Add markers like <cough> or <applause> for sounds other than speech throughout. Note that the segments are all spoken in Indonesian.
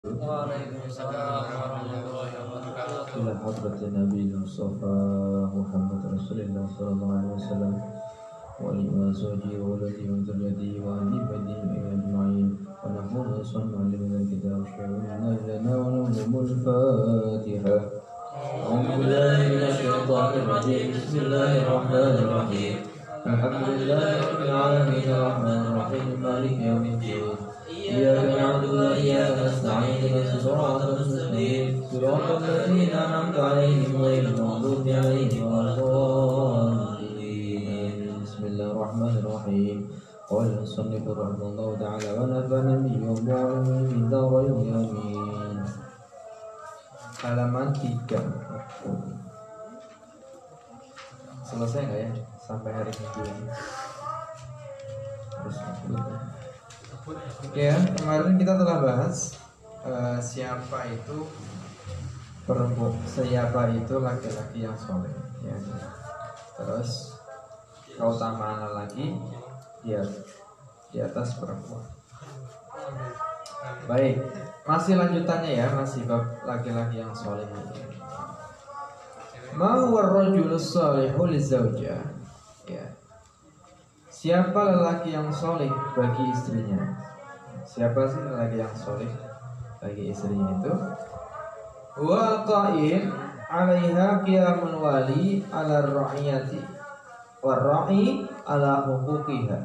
وعليكم السلام ورحمة الله وبركاته. إلى حضرة النبي المصطفى محمد رسول الله صلى الله عليه وسلم وعلى زوجه وولده وذريته وأهل بيته أجمعين. ونحن نصلي على الكتاب شعرنا لنا ونعلم الفاتحة أعوذ بالله من الشيطان الرجيم. بسم الله الرحمن الرحيم. الحمد لله رب العالمين الرحمن الرحيم. مالك يوم إياك نعبد وإياك نستعين اهدنا الصراط المستقيم صراط الذين أنعمت عليهم غير المغضوب عليهم ولا الضالين بسم الله الرحمن الرحيم قال المصنف رحمه الله تعالى ونفعنا به وعلمه في الدارين آمين halaman 3 selesai nggak ya sampai hari minggu ini harus Ya, kemarin kita telah bahas uh, siapa itu perempuan, siapa itu laki-laki yang soleh. Ya. Terus keutamaan lagi di, di atas perempuan. Baik, masih lanjutannya ya, masih bab laki-laki yang soleh. Mau solehul zaujah. Ya. Siapa lelaki yang soleh bagi istrinya? Siapa sih lelaki yang soleh bagi istrinya itu? Wa qa'in 'alaiha qiyamun wali 'ala ra'iyati wa ra'i 'ala huquqiha.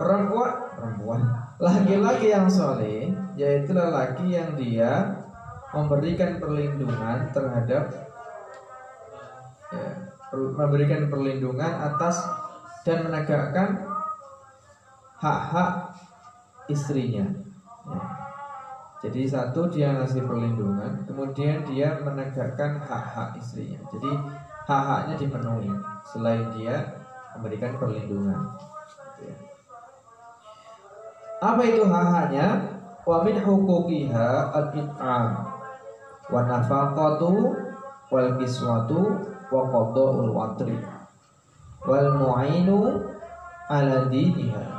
Perempuan, perempuan, laki-laki yang soleh yaitu lelaki yang dia memberikan perlindungan terhadap ya, memberikan perlindungan atas dan menegakkan hak-hak istrinya. Ya. Jadi satu dia ngasih perlindungan, kemudian dia menegakkan hak-hak istrinya. Jadi hak-haknya dipenuhi selain dia memberikan perlindungan. Ya. Apa itu hak-haknya? Wa min huquqiha al-it'am wa nafaqatu wal kiswatu wa qada'ul watri wal mu'inu ala diniha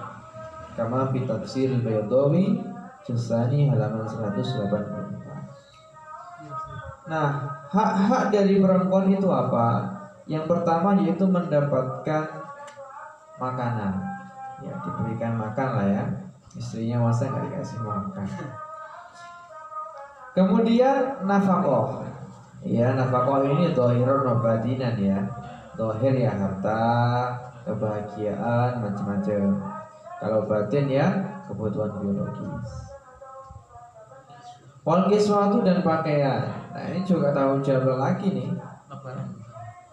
kama fi tafsir al-Baydawi Jusani halaman 184 Nah, hak-hak dari perempuan itu apa? Yang pertama yaitu mendapatkan makanan. Ya, diberikan makan lah ya. Istrinya masa nggak dikasih makan. Kemudian nafkah. Ya nafkah ini dohirun nobadinan ya. Dohir ya harta Kebahagiaan macam-macam Kalau batin ya kebutuhan biologis. Wal kiswatu dan pakaian. Nah ini juga tahu jawab lagi nih.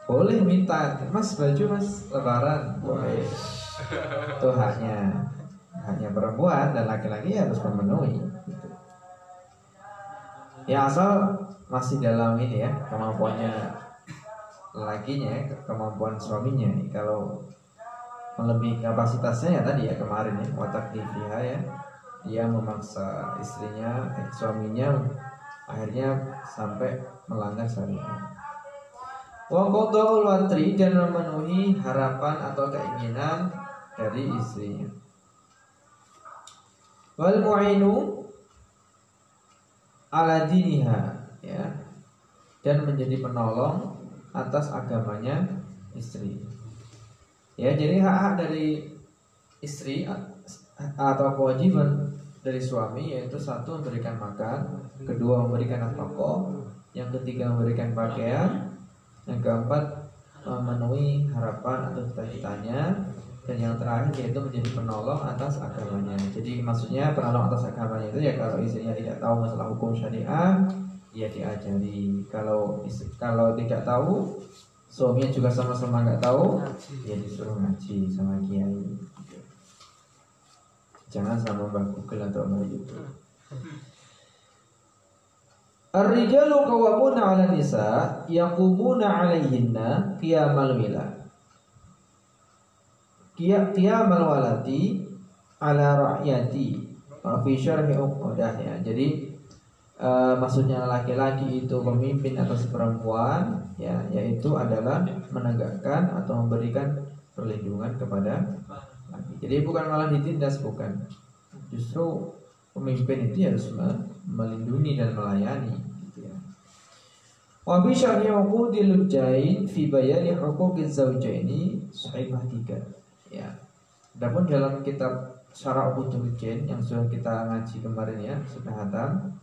Boleh minta. Mas baju mas. Lebaran. Boleh. Itu haknya. Haknya perempuan dan laki-laki harus memenuhi. Gitu. Ya asal masih dalam ini ya kemampuannya lakinya kemampuan suaminya. Kalau melebihi kapasitasnya ya tadi ya kemarin ya watak diviha ya. Dia memaksa istrinya eh, suaminya akhirnya sampai melanggar syariat. Wa watri dan memenuhi harapan atau keinginan dari istrinya. Wal mu'inu ala diniha ya dan menjadi penolong atas agamanya istri. Ya, jadi hak-hak dari istri atau kewajiban dari suami yaitu satu memberikan makan, kedua memberikan nafkah, yang ketiga memberikan pakaian, yang keempat memenuhi harapan atau cita-citanya dan yang terakhir yaitu menjadi penolong atas agamanya. Jadi maksudnya penolong atas agamanya itu ya kalau istrinya tidak tahu masalah hukum syariah, ya diajari kalau kalau tidak tahu suaminya juga sama-sama nggak tahu ya disuruh ngaji sama kiai jangan sama mbak Google atau mbak YouTube Ar-rijalu qawwamuna 'ala nisa yaqumuna 'alayhinna qiyamal wila. Qiyamal walati 'ala ra'yati. Fi syarhi uqadah ya. Jadi uh, maksudnya laki-laki itu pemimpin atas perempuan ya yaitu adalah menegakkan atau memberikan perlindungan kepada laki. Jadi bukan malah ditindas bukan. Justru pemimpin itu harus melindungi dan melayani gitu ya. Wa bi syarhi uqudil jain fi bayani huquqiz zawjaini sahifah 3. Ya. Adapun dalam kitab Syarah Uqudul Jain yang sudah kita ngaji kemarin ya, sudah hatam.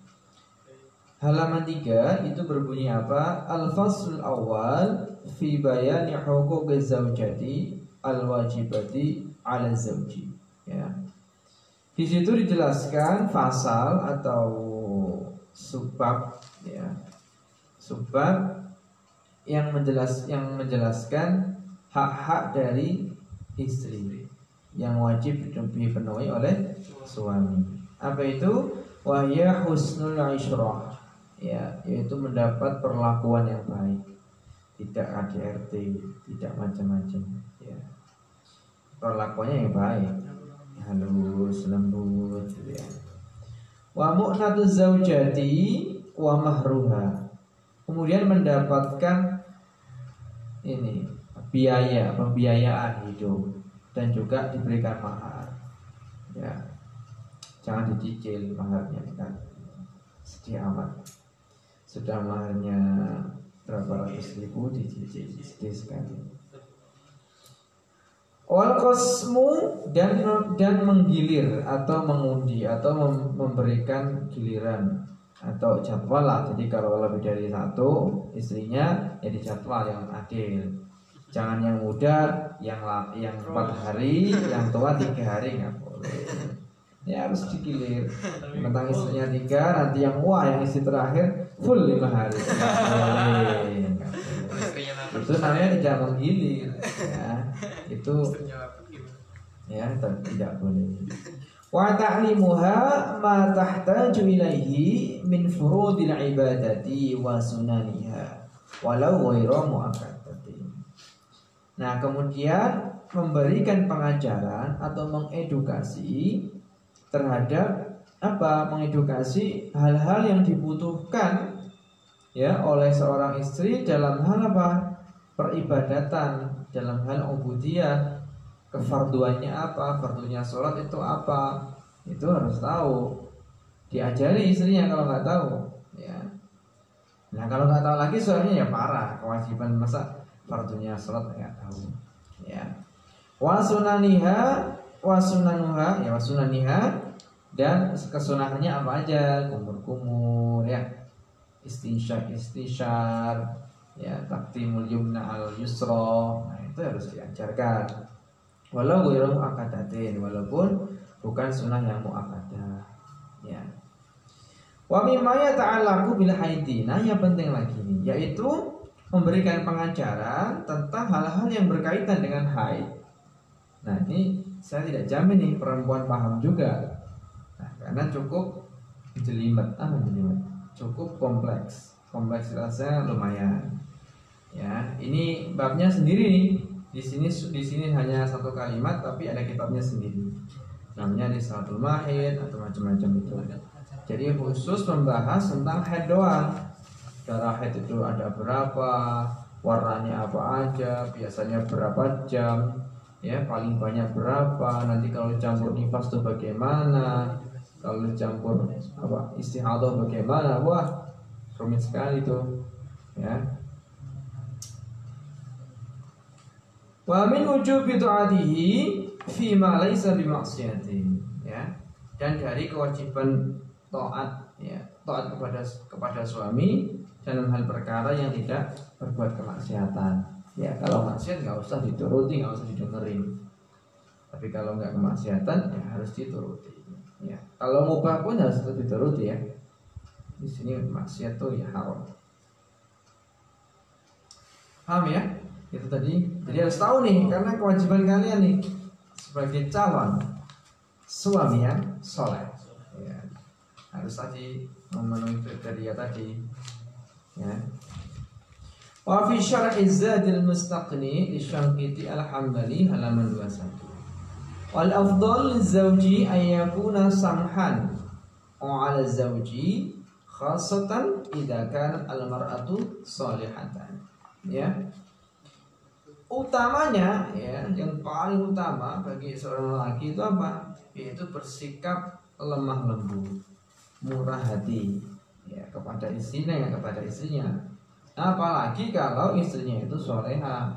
Halaman 3 itu berbunyi apa? Al-faslul awal fi bayani huquqiz zawjati al-wajibati 'ala zawji. Ya. Di situ dijelaskan pasal atau subbab ya. Subbab yang menjelas yang menjelaskan hak-hak dari istri yang wajib dipenuhi oleh suami. Apa itu? Wahya husnul isyrah. Ya, yaitu mendapat perlakuan yang baik. Tidak KDRT, tidak macam-macam, ya. Perlakuannya yang baik. Halus, lembut gitu ya. Wa mu'natu zaujati wa mahruha. Kemudian mendapatkan ini biaya, pembiayaan hidup dan juga diberikan mahar. Ya, jangan dicicil maharnya kan sedih amat. Sudah maharnya berapa ratus ribu dicicil sedih sekali. Wal kosmu dan dan menggilir atau mengundi atau mem, memberikan giliran atau jadwal lah. Jadi kalau lebih dari satu istrinya ya jadwal yang adil. Jangan yang muda, yang yang empat hari, yang tua tiga hari nggak boleh. Ya harus digilir. Tentang istrinya tiga, nanti yang wah yang istri terakhir full lima hari. <laughs> Itu namanya tidak menggilir. Ya, itu ya tidak boleh. Wa ta'limuha ma tahtaju ilaihi min furudil ibadati wa sunaniha walau ghairu muakkad. Nah, kemudian memberikan pengajaran atau mengedukasi terhadap apa? Mengedukasi hal-hal yang dibutuhkan ya oleh seorang istri dalam hal apa? Peribadatan, dalam hal ubudiyah, kefarduannya apa? Fardunya sholat itu apa? Itu harus tahu. Diajari istrinya kalau nggak tahu, ya. Nah kalau nggak tahu lagi soalnya ya parah kewajiban masa fardunya sholat nggak tahu ya wasunaniha wasunanuha ya wasunaniha dan kesunahannya apa aja? Kumur-kumur ya. Istinsyar istinsyar ya taktimul yumna al yusro nah itu harus diajarkan. Walau ghairu akadatin walaupun bukan sunnah yang muakkadah ya. Wa mimma yata'allaqu bil haidi nah yang penting lagi nih yaitu memberikan pengajaran tentang hal-hal yang berkaitan dengan haid. Nah ini saya tidak jamin nih perempuan paham juga. Nah, karena cukup jelimet, ah jelimet, cukup kompleks, kompleksitasnya lumayan. Ya, ini babnya sendiri nih. Di sini di sini hanya satu kalimat tapi ada kitabnya sendiri. Namanya Risalatul Mahid atau macam-macam itu. Jadi khusus membahas tentang head doang darah haid itu ada berapa warnanya apa aja biasanya berapa jam ya paling banyak berapa? Nanti kalau campur nifas itu bagaimana? Kalau campur apa istihadah bagaimana? Wah rumit sekali tuh ya. Wa min wujubi ta'atihi fi ma laysa bimaksiatin ya. Dan dari kewajiban taat ya taat kepada kepada suami dalam hal perkara yang tidak berbuat kemaksiatan. Ya kalau maksiat nggak usah dituruti, nggak usah didengerin. Tapi kalau nggak kemaksiatan ya harus dituruti. Ya kalau mubah pun harus tetap dituruti ya. Di sini maksiat tuh ya haram. Paham ya? Itu tadi. Jadi harus tahu nih karena kewajiban kalian nih sebagai calon suami yang soleh. Ya. Harus tadi memenuhi kriteria tadi ya Wa fi syarh Zadil Mustaqni di Syangkiti Al-Hambali halaman 21. Wal afdal lizawji an yakuna samhan ala zawji khasatan idza kanat al-mar'atu salihatan. Ya. Utamanya ya, yang paling utama bagi seorang lelaki itu apa? Yaitu bersikap lemah lembut, murah hati ya kepada istrinya yang kepada istrinya. Apalagi kalau istrinya itu soleha,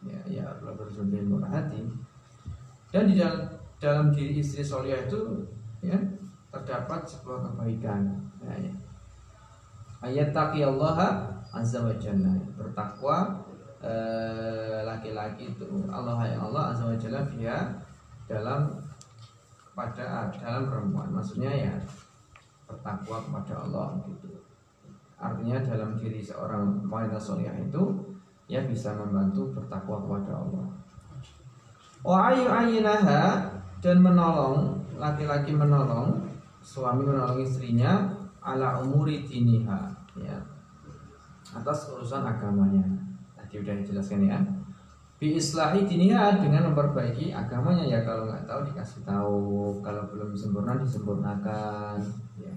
ya ya lebih murah hati. Dan di dalam, dalam diri istri soleha itu ya terdapat sebuah kebaikan. Ya, ya. Ayat Allah azza wa jalla bertakwa eh, laki-laki itu Allah yang Allah azza wa jalla dia dalam pada dalam perempuan maksudnya ya bertakwa kepada Allah gitu artinya dalam diri seorang wanita solihah itu ya bisa membantu bertakwa kepada Allah. Wa ayu ayinaha dan menolong laki-laki menolong suami menolong istrinya ala umuri diniha ya. Atas urusan agamanya. Tadi udah dijelaskan ya. Bi islahi diniha dengan memperbaiki agamanya. Ya kalau nggak tahu dikasih tahu. Kalau belum sempurna disempurnakan ya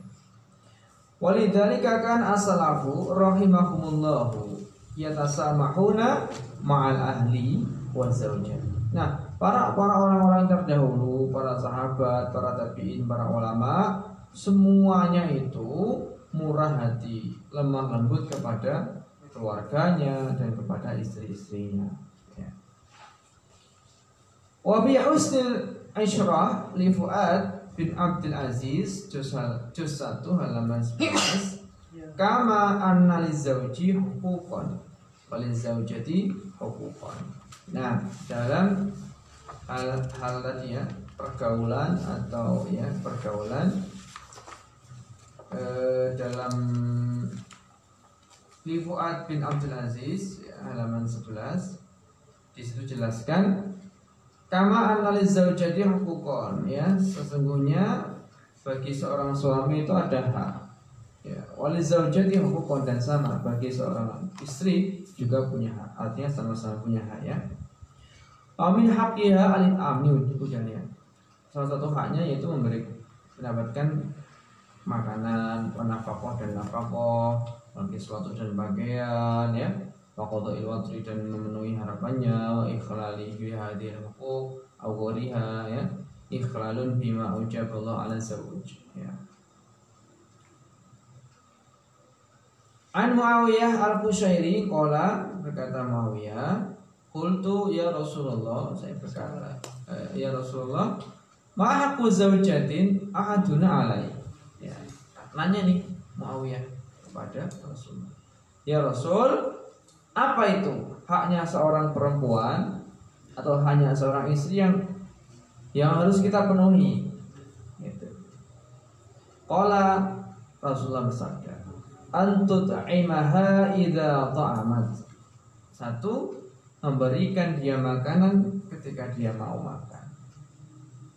Walidzalika kan asalafu rahimahumullahu yatasamahuna ma'al ahli wa zawjah. Nah, para para orang-orang terdahulu, para sahabat, para tabi'in, para ulama, semuanya itu murah hati, lemah lembut kepada keluarganya dan kepada istri-istrinya. Ya. Wa bi husnil isyrah li Fuad bin Abdul Aziz juz 1 halaman 11 kama anna lizauji hukukan walizaujati hukukan nah dalam hal, hal tadi ya pergaulan atau ya pergaulan eh, dalam Li Fuad bin Abdul Aziz ya, halaman 11 di situ jelaskan Kama analiz zaujati hukukon ya. Sesungguhnya bagi seorang suami itu ada hak ya. Wali zaujati hukukon dan sama bagi seorang istri juga punya hak artinya sama-sama punya hak ya. Amin hakiha alin amin ya salah satu haknya yaitu memberi mendapatkan makanan penafakoh dan nafakoh bagi suatu dan bagian ya Waqadha ilwatri dan memenuhi harapannya. Wa ikhlali fi hadhil huquq aw ghariha ya. Ikhlalun bima ujab Allah ala zawj ya. An Muawiyah al-Qushairi qala berkata Muawiyah qultu ya Rasulullah saya berkata eh, ya Rasulullah ma haqqu zawjatin ahaduna alai. Ya nanya nih Muawiyah kepada Rasulullah. Ya Rasul apa itu haknya seorang perempuan atau hanya seorang istri yang yang harus kita penuhi? Gitu. Qala Rasulullah bersabda, "Antut'imaha idza ta'amat." Satu, memberikan dia makanan ketika dia mau makan.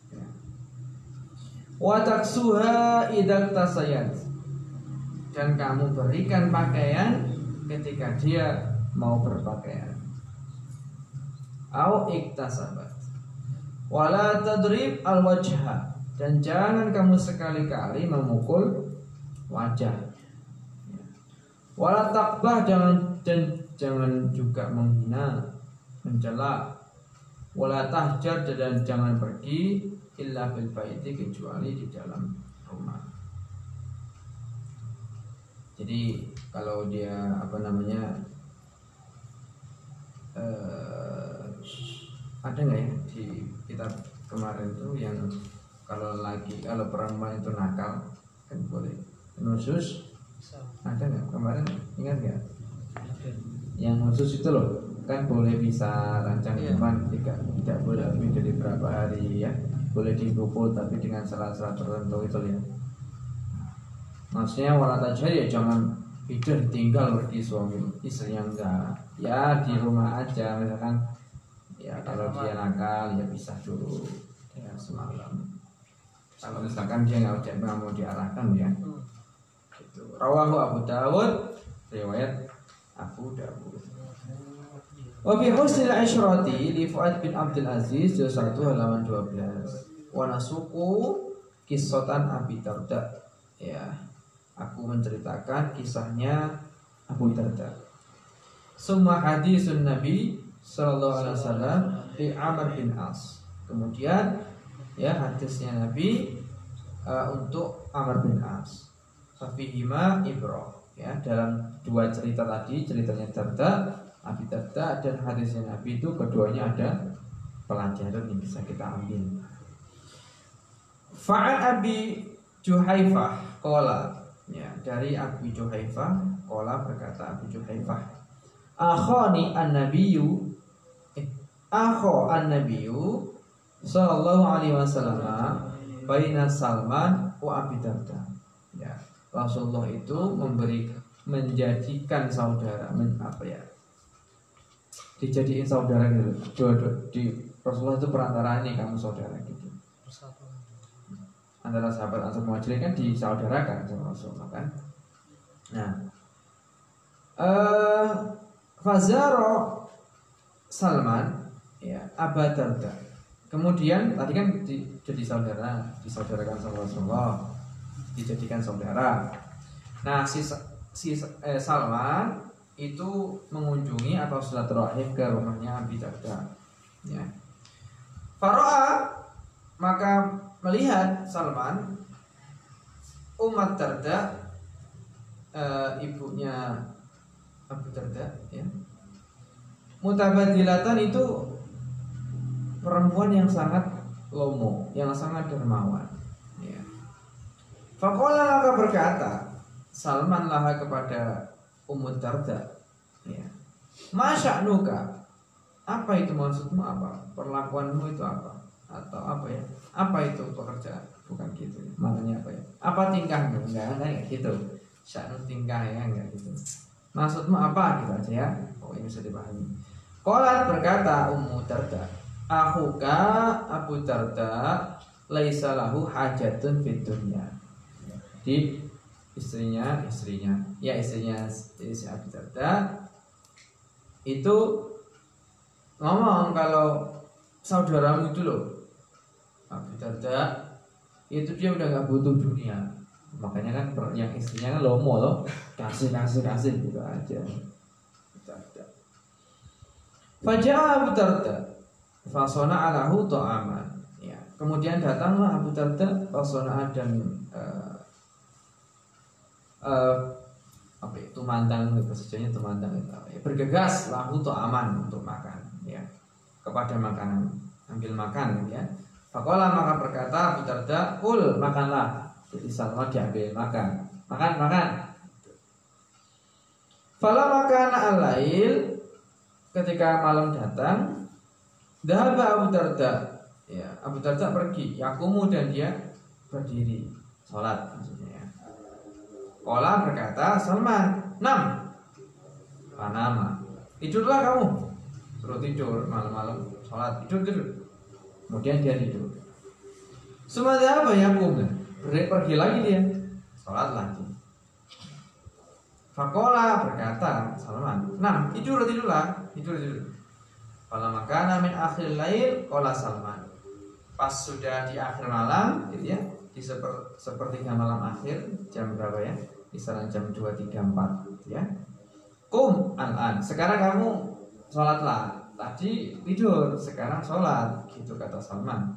Ya. Wa taksuha idza tasayat. Dan kamu berikan pakaian ketika dia mau berpakaian. Au iktasabat. Wala tadrib al wajha dan jangan kamu sekali-kali memukul wajah. Wala takbah jangan dan jangan juga menghina, mencela. Wala tahjar dan jangan pergi illa fil baiti kecuali di dalam rumah. Jadi kalau dia apa namanya uh, ada nggak ya di kitab kemarin tuh yang kalau lagi kalau perempuan itu nakal kan boleh. Nusus ada nggak? Kemarin ingat nggak? Yang nusus itu loh kan boleh bisa rancang yeah. tidak tidak boleh lebih dari berapa hari ya. Boleh dipukul tapi dengan syarat-syarat tertentu itu ya. Maksudnya walat aja ya jangan tidur tinggal di suami istrinya enggak. Ya di rumah aja misalkan. Ya kalau dia nakal ya bisa dulu ya semalam. Kalau misalkan dia nggak udah mau diarahkan ya. Itu rawahu Abu Dawud riwayat Abu Dawud. Wa fi husnil asyrati li Fuad bin Abdul Aziz juz 1 halaman 12. Wa nasuku kisatan Abi Darda. Ya. Aku menceritakan kisahnya Abu Darda. Summa hadisun Nabi Sallallahu Alaihi Wasallam di Amr bin As. Kemudian ya hadisnya Nabi uh, untuk Amr bin As. Fafihima Ibro ya dalam dua cerita tadi ceritanya Darda, Abi Darda dan hadisnya Nabi itu keduanya ada pelajaran yang bisa kita ambil. Fa'an Abi Juhaifah kola ya dari Abi Juhaifah kola berkata Abi Juhaifah akhoni an nabiyyu eh, akho an nabiyyu sallallahu alaihi wasallam baina Salman wa Abi Darda. Ya Rasulullah itu memberi menjadikan saudara men, apa ya dijadiin saudara gitu. Dua, dua, di Rasulullah itu perantara ini kamu saudara gitu antara sahabat Ansar Muhajirin kan disaudarakan sama Rasulullah kan nah eh Fazaro Salman ya Abadarda kemudian tadi kan di, jadi saudara disaudarakan sama Rasulullah dijadikan saudara. Nah, si, si eh, Salman itu mengunjungi atau silaturahim ke rumahnya Abi Darda. Ya. Faro'a maka melihat Salman umat Darda e, ibunya Abu Darda ya. Mutabadilatan itu perempuan yang sangat lomo, yang sangat dermawan. Fakola maka berkata Salman laha kepada Ummu Darda ya. Masya nuka Apa itu maksudmu apa? Perlakuanmu itu apa? Atau apa ya? Apa itu pekerjaan? Bukan gitu ya. Maknanya apa ya? Apa tingkahmu? Enggak, enggak gitu Syaknu tingkah ya, enggak gitu Maksudmu apa gitu aja ya Oh ini bisa dipahami Kolat berkata Ummu Darda Ahuka Abu Darda Laisa lahu hajatun fid dunya di istrinya istrinya ya istrinya istri Abi Darda itu ngomong kalau saudaramu itu loh. Abi Darda itu dia udah nggak butuh dunia. Makanya kan yang istrinya kan lomo loh. Kasih kasih kasih gitu aja. Fajah Abu Darda Fasona alahu to'aman ya. Kemudian datanglah Abu Darda Fasona dan uh, uh, apa itu mandang bahasanya itu mandang ya, bergegas lahu to aman untuk makan ya kepada makanan. Ambil makan ya. Fakola maka berkata Abu kul makanlah. Jadi Salma diambil makan. Makan makan. Fala makan alail ketika malam datang Dahaba Abu Darda. Ya Abu Darda pergi. Yakumu dan dia berdiri sholat maksudnya Ola berkata, Salman, enam. Panama. Tidurlah kamu. Suruh tidur malam-malam sholat tidur tidur. Kemudian dia tidur. Semuanya apa ya? Pergi lagi dia. Sholat lagi. Fakola berkata Salman, enam tidur tidurlah tidur tidur. Kalau makan min akhir lain, kola Salman. Pas sudah di akhir malam, gitu ya, di seper, sepertiga malam akhir jam berapa ya? kisaran jam 2.34 ya kum an-an sekarang kamu sholatlah tadi tidur sekarang sholat gitu kata Salman.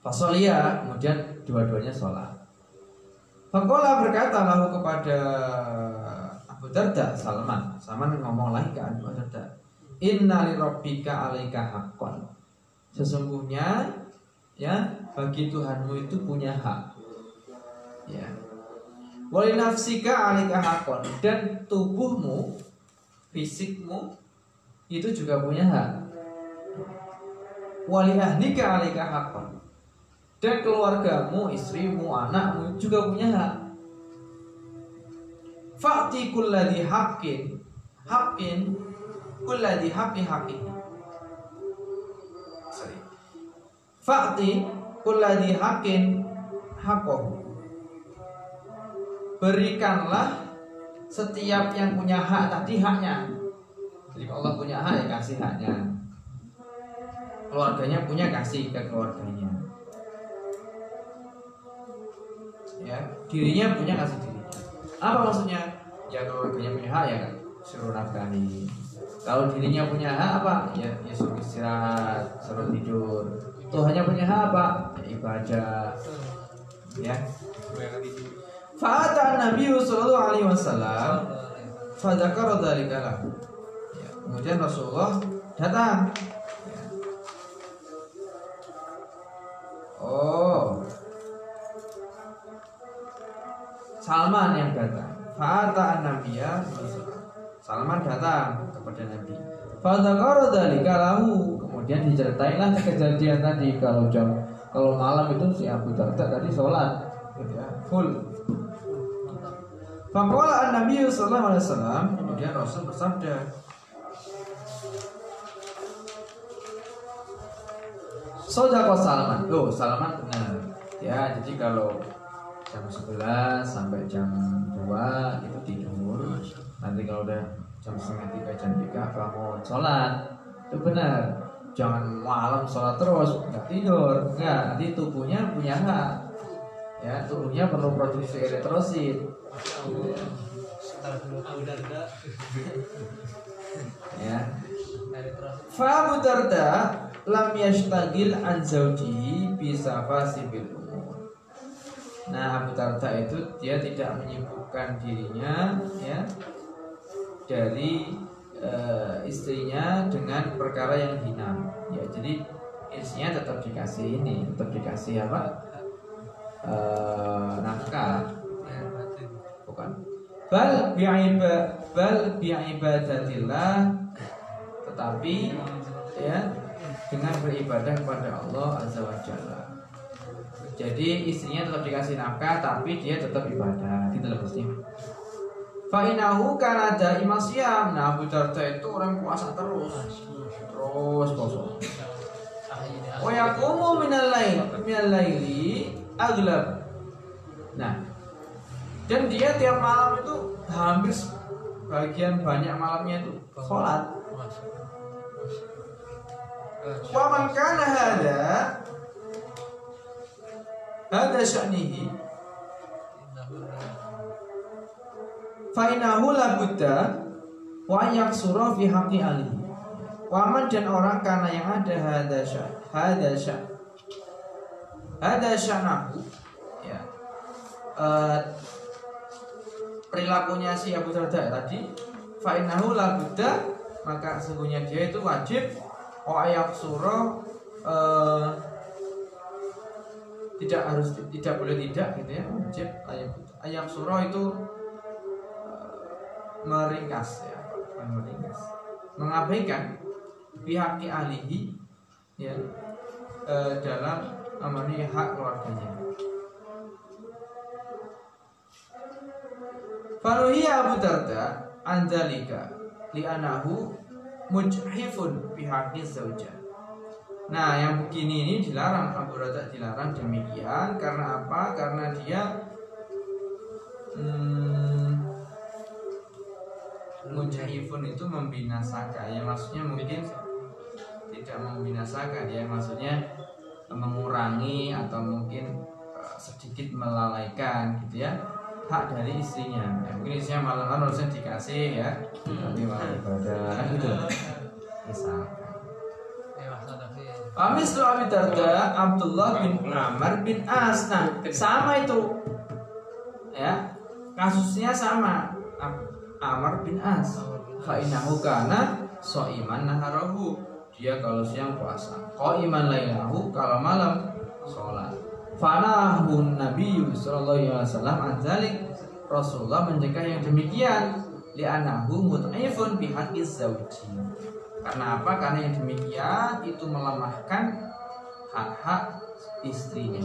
Fasolia kemudian dua-duanya sholat. Fakola berkata lalu kepada Abu Darda Salman. Salman ngomong lagi ke Abu Darda Inna li alaika haqqan. Sesungguhnya ya bagi Tuhanmu itu punya hak. Ya. Wali nafsika alika hakon dan tubuhmu, fisikmu itu juga punya hak. Wali ahlika alika hakon dan keluargamu, istrimu, anakmu juga punya hak. Fakti kulladhi haqqin haqqin kulladhi haqqi. Sorry. Fakti kulladhi haqqin haqqahu berikanlah setiap yang punya hak tadi haknya. Jadi kalau Allah punya hak ya kasih haknya. Keluarganya punya kasih ke keluarganya. Ya, dirinya punya kasih dirinya. Apa maksudnya? Ya keluarganya punya hak ya suruh nafkahi. Kalau dirinya punya hak apa? Ya, ya suruh istirahat, suruh tidur. Tuh hanya punya hak apa? Ya, ibadah. Ya. Fa'ata Nabi sallallahu alaihi wasallam fadzakara dzalika lahu. Kemudian Rasulullah datang. Oh. Salman yang datang. Fa'ata Nabiya Salman datang kepada Nabi. Fadzakara dzalika lahu. Kemudian diceritailah kejadian tadi kalau jam kalau malam itu si Abu Darda tadi sholat gitu ya, full Faqala an-nabi sallallahu alaihi wasallam kemudian Rasul bersabda Sodako Salman. Oh Salman benar. Ya jadi kalau jam 11 sampai jam 2 itu tidur. Nanti kalau udah jam setengah tiga jam tiga bangun sholat. Itu benar. Jangan malam sholat terus nggak tidur. Enggak nanti tubuhnya punya hak. Ya tubuhnya perlu produksi eritrosit. Ya. Fa Darda lam yashtagil an zawjihi bi safasibil umur. Nah, Abu Darda itu dia tidak menyibukkan dirinya ya dari eh, istrinya dengan perkara yang hina. Ya, jadi istrinya tetap dikasih ini, tetap dikasih apa? Eh, nafkah bukan bal bi'iba bal bi'ibadatillah tetapi ya dengan beribadah kepada Allah azza wa jalla. Jadi istrinya tetap dikasih nafkah tapi dia tetap ibadah. Gitu loh mesti Fa'inahu kana daima siam Nah Abu Darda itu orang puasa terus. Terus kosong. Wa yaqumu minal lail minal laili aglab. Nah, dan dia tiap malam itu hampir bagian banyak malamnya itu sholat. Wa man kana hada hada sya'nihi fa innahu la budda wa yaksura fi haqqi alihi. Waman dan orang karena yang ada hada sya hada sya hada sya'nahu ya Eh, perilakunya si Abu Darda tadi fa innahu la budda maka sesungguhnya dia itu wajib wa yaksura eh, tidak harus tidak boleh tidak gitu ya wajib ayat ayat surah itu eh, meringkas ya meringkas. Mengabaikan pihak ahlihi ya eh, dalam memenuhi hak keluarganya. Faruhiya Abu Darda Anzalika li'anahu mujhifun bihaqi zauja Nah yang begini ini dilarang Abu Darda dilarang demikian. Karena apa? Karena dia hmm, Mujahifun itu membinasakan. Ya maksudnya mungkin Tidak membinasakan. Ya maksudnya mengurangi Atau mungkin eh, sedikit melalaikan gitu ya hak dari istrinya. Ya, mungkin istrinya malam kan harusnya dikasih ya. Tapi malah ibadah. Kan gitu misalkan. Amis tu Abi Darda Abdullah bin Amr bin As. Nah sama itu. Ya Kasusnya sama. Amr bin As. Fa'inahu kana So'iman naharahu. Dia kalau siang puasa. Qa'iman lailahu Kalau malam Sholat Fanahun Nabi Sallallahu Alaihi Wasallam Anzalik Rasulullah mencegah yang demikian. Li'anahu mut'ifun bihaqqi zawji. Karena apa? Karena yang demikian Itu melemahkan Hak-hak istrinya.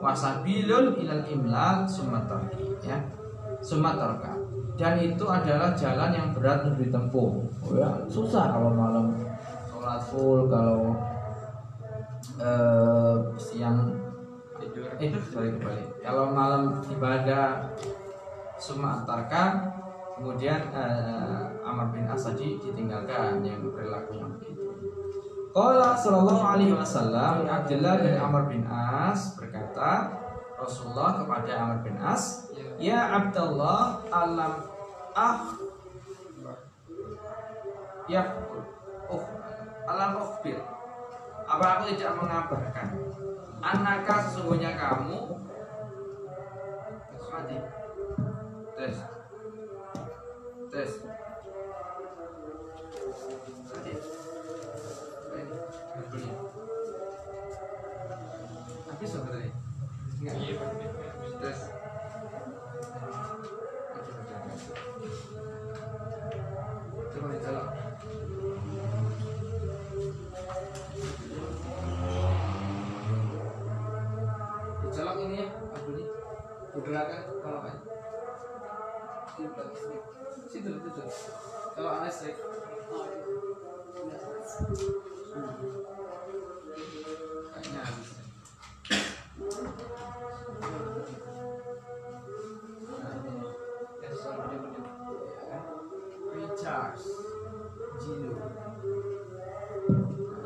Wasabilun ilal imlal Sumatarki ya. Sumatarka. Dan itu adalah jalan yang berat untuk ditempuh. Oh ya, Susah kalau malam. Sholat full Kalau eh, Siang eh balik balik kalau malam ibadah summa antarkan kemudian eh, Amr bin As tadi ditinggalkan yang perilakunya begitu Qala sallallahu alaihi wasallam Abdullah bin Amr bin As berkata Rasulullah kepada Amr bin As Ya Abdullah alam ah Ya oh alam ukhbir. Apa aku tidak mengabarkan? Anaka sesungguhnya kamu? Tes Tes. Tes. Mati Ini, bunyi. Habis sebenarnya Iya, Bergerakan kalau kan Situ, situ Kalau Kayaknya habis.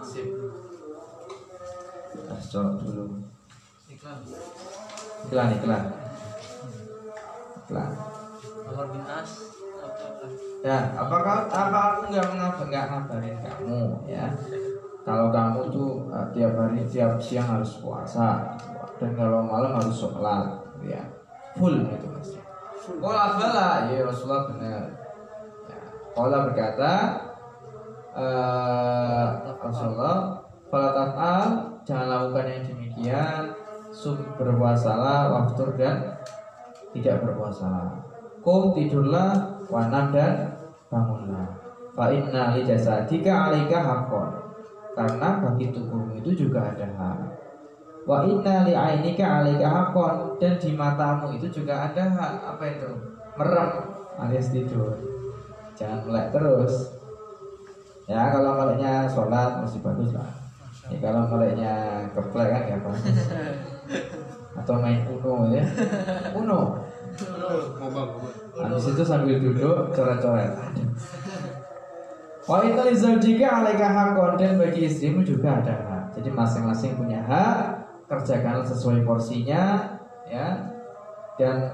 Sip dulu. Iklan. Iklan, iklan Iklan Ya, apakah apa aku nggak mengabar nggak ngabarin kamu ya? Kalau kamu tuh uh, tiap hari tiap siang harus puasa dan kalau malam harus sholat, ya full itu mas. Kola bala, ya Rasulullah benar. Ya, Kola berkata, eh Rasulullah, Fala taf'al, jangan lakukan yang demikian, sum berpuasalah, waktu dan tidak berpuasa. Kum tidurlah, wanam dan bangunlah. Fa inna li jasadika alika haqqon. Karena bagi tubuhmu itu juga ada hak. Wa inna li ainika alika haqqon dan di matamu itu juga ada hak. Apa itu? Merem alias tidur. Jangan melek terus. Ya kalau meleknya sholat masih bagus lah. Ya, kalau meleknya keplek kan ya bagus. <laughs> Atau main Uno ya. Uno. Habis itu sambil duduk coret-coret. Wa inna lizaujika alaika haqqon dan bagi istrimu juga ada hak. Jadi masing-masing punya hak, kerjakan sesuai porsinya ya. Dan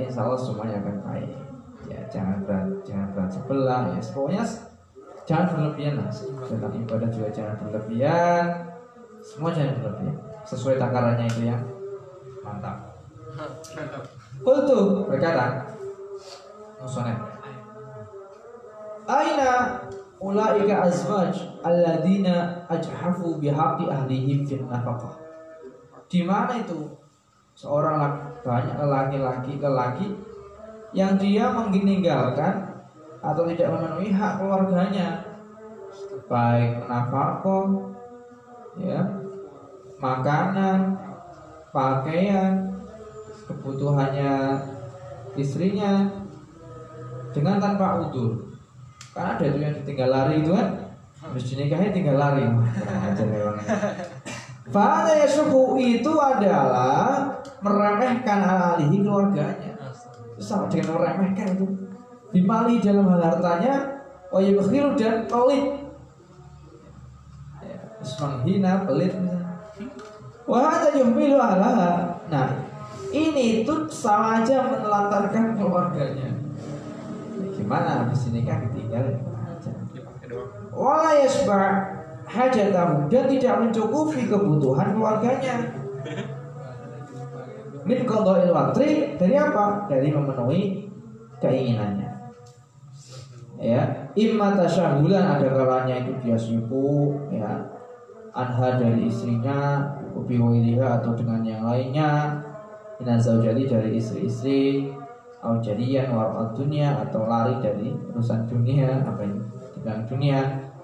insya Allah semuanya akan baik. Ya, jangan berat, jangan berat sebelah ya. Pokoknya jangan berlebihan lah. Dalam ibadah juga jangan berlebihan. Semua jangan berlebihan. Sesuai takarannya itu ya. Mantap. Mantap. Qultu berkata Musonef Aina ulaika azwaj alladzina ajhafu bihaqqi ahlihim fin nafaqah. Di mana itu seorang banyak laki-laki lelaki yang dia meninggalkan atau tidak memenuhi hak keluarganya? Baik nafkah ya makanan pakaian kebutuhannya istrinya dengan tanpa udur. Kan ada itu yang ditinggal lari itu kan? Habis dinikahin tinggal lari. Wah, ajar memang. Fahada yasuhu itu adalah meremehkan alihi keluarganya. Sama dengan meremehkan itu. Bimali dalam hal hartanya Wayubkhilu dan pelit ya, menghina pelit Wahada yuhmilu alaha. Nah ini itu sama aja menelantarkan keluarganya Gimana habis nikah ditinggal ya. Wala yasba' hajatahu dan tidak mencukupi kebutuhan keluarganya. <laughs> Min qada'il watri dari apa? Dari memenuhi keinginannya. Ya, imma tasyahulan ada kalanya itu dia sibuk ya. Anha dari istrinya, ubi atau dengan yang lainnya. Minan zaujati dari istri-istri, au jadian warqat dunia atau lari dari urusan dunia apa ini? Dengan dunia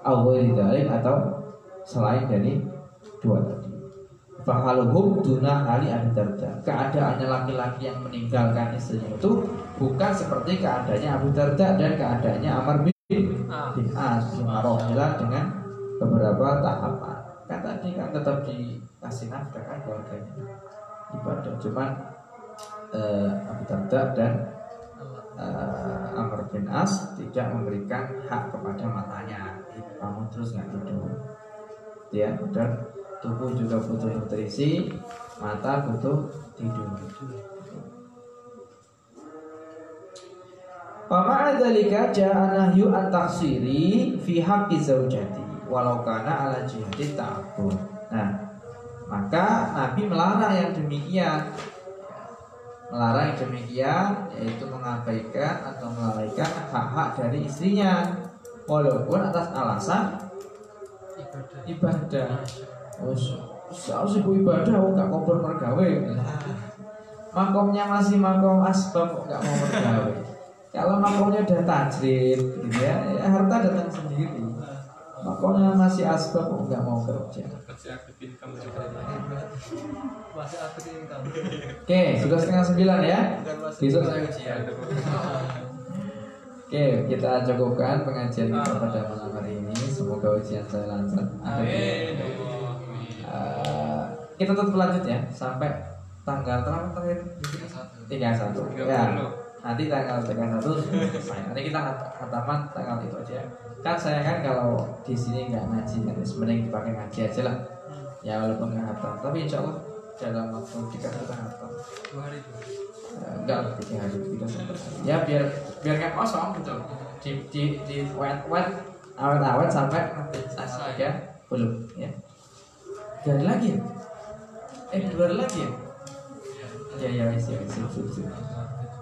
au dzalik atau selain dari dua tadi. Fahaluhum duna ali Abi Darda. Keadaannya laki-laki yang meninggalkan istrinya itu Bukan seperti keadaannya Abu Darda dan keadaannya Amr bin, bin As dengan beberapa tahapan. Kan tadi kan tetap dikasih nafkah kan keluarganya Ibadah. Cuman eh, Abu Darda dan eh, Amr bin As tidak memberikan hak kepada matanya. Kamu terus nggak tidur. Ya dan tubuh juga butuh nutrisi mata butuh tidur. Wa ma'a dzalika ja'a nahyu an taksiri fi haqqi zaujati walau kana ala jihadit ta'abbud. Nah, maka Nabi melarang yang demikian. Melarang yang demikian yaitu mengabaikan atau melalaikan hak-hak dari istrinya walaupun atas alasan ibadah harus ibu ibadah, oh nggak kompor mergawe. Makomnya masih makom asbab, nggak mau mergawe. <laughs> Kalau makomnya udah tajrid, gitu ya, ya harta datang sendiri. Makomnya masih asbab, kok nggak mau kerja. kasih aktif income juga. Masih aktif income. Oke, sudah setengah sembilan ya. Besok saya ujian. Oke, kita cukupkan pengajian kita pada malam hari ini. Semoga ujian saya lancar. amin. Eh, kita tetap lanjut ya. Sampai tanggal terakhir di sini tiga satu. Ya nanti tanggal tiga satu nanti kita hat- hataman tanggal itu aja. Kan saya kan kalau di sini nggak ngaji kan sebenarnya dipakai ngaji aja lah. Ya walaupun nggak hatam. Tapi insya Allah dalam waktu tiga kita hatam. Itu Eh, enggak lah, tiga hari tiga hari. Ya biar biar nggak kosong gitu. Di di di wet wet awet awet sampai selesai. ya belum ya. Hari lagi ya? Eh dua lagi ya? Ya ya wes ya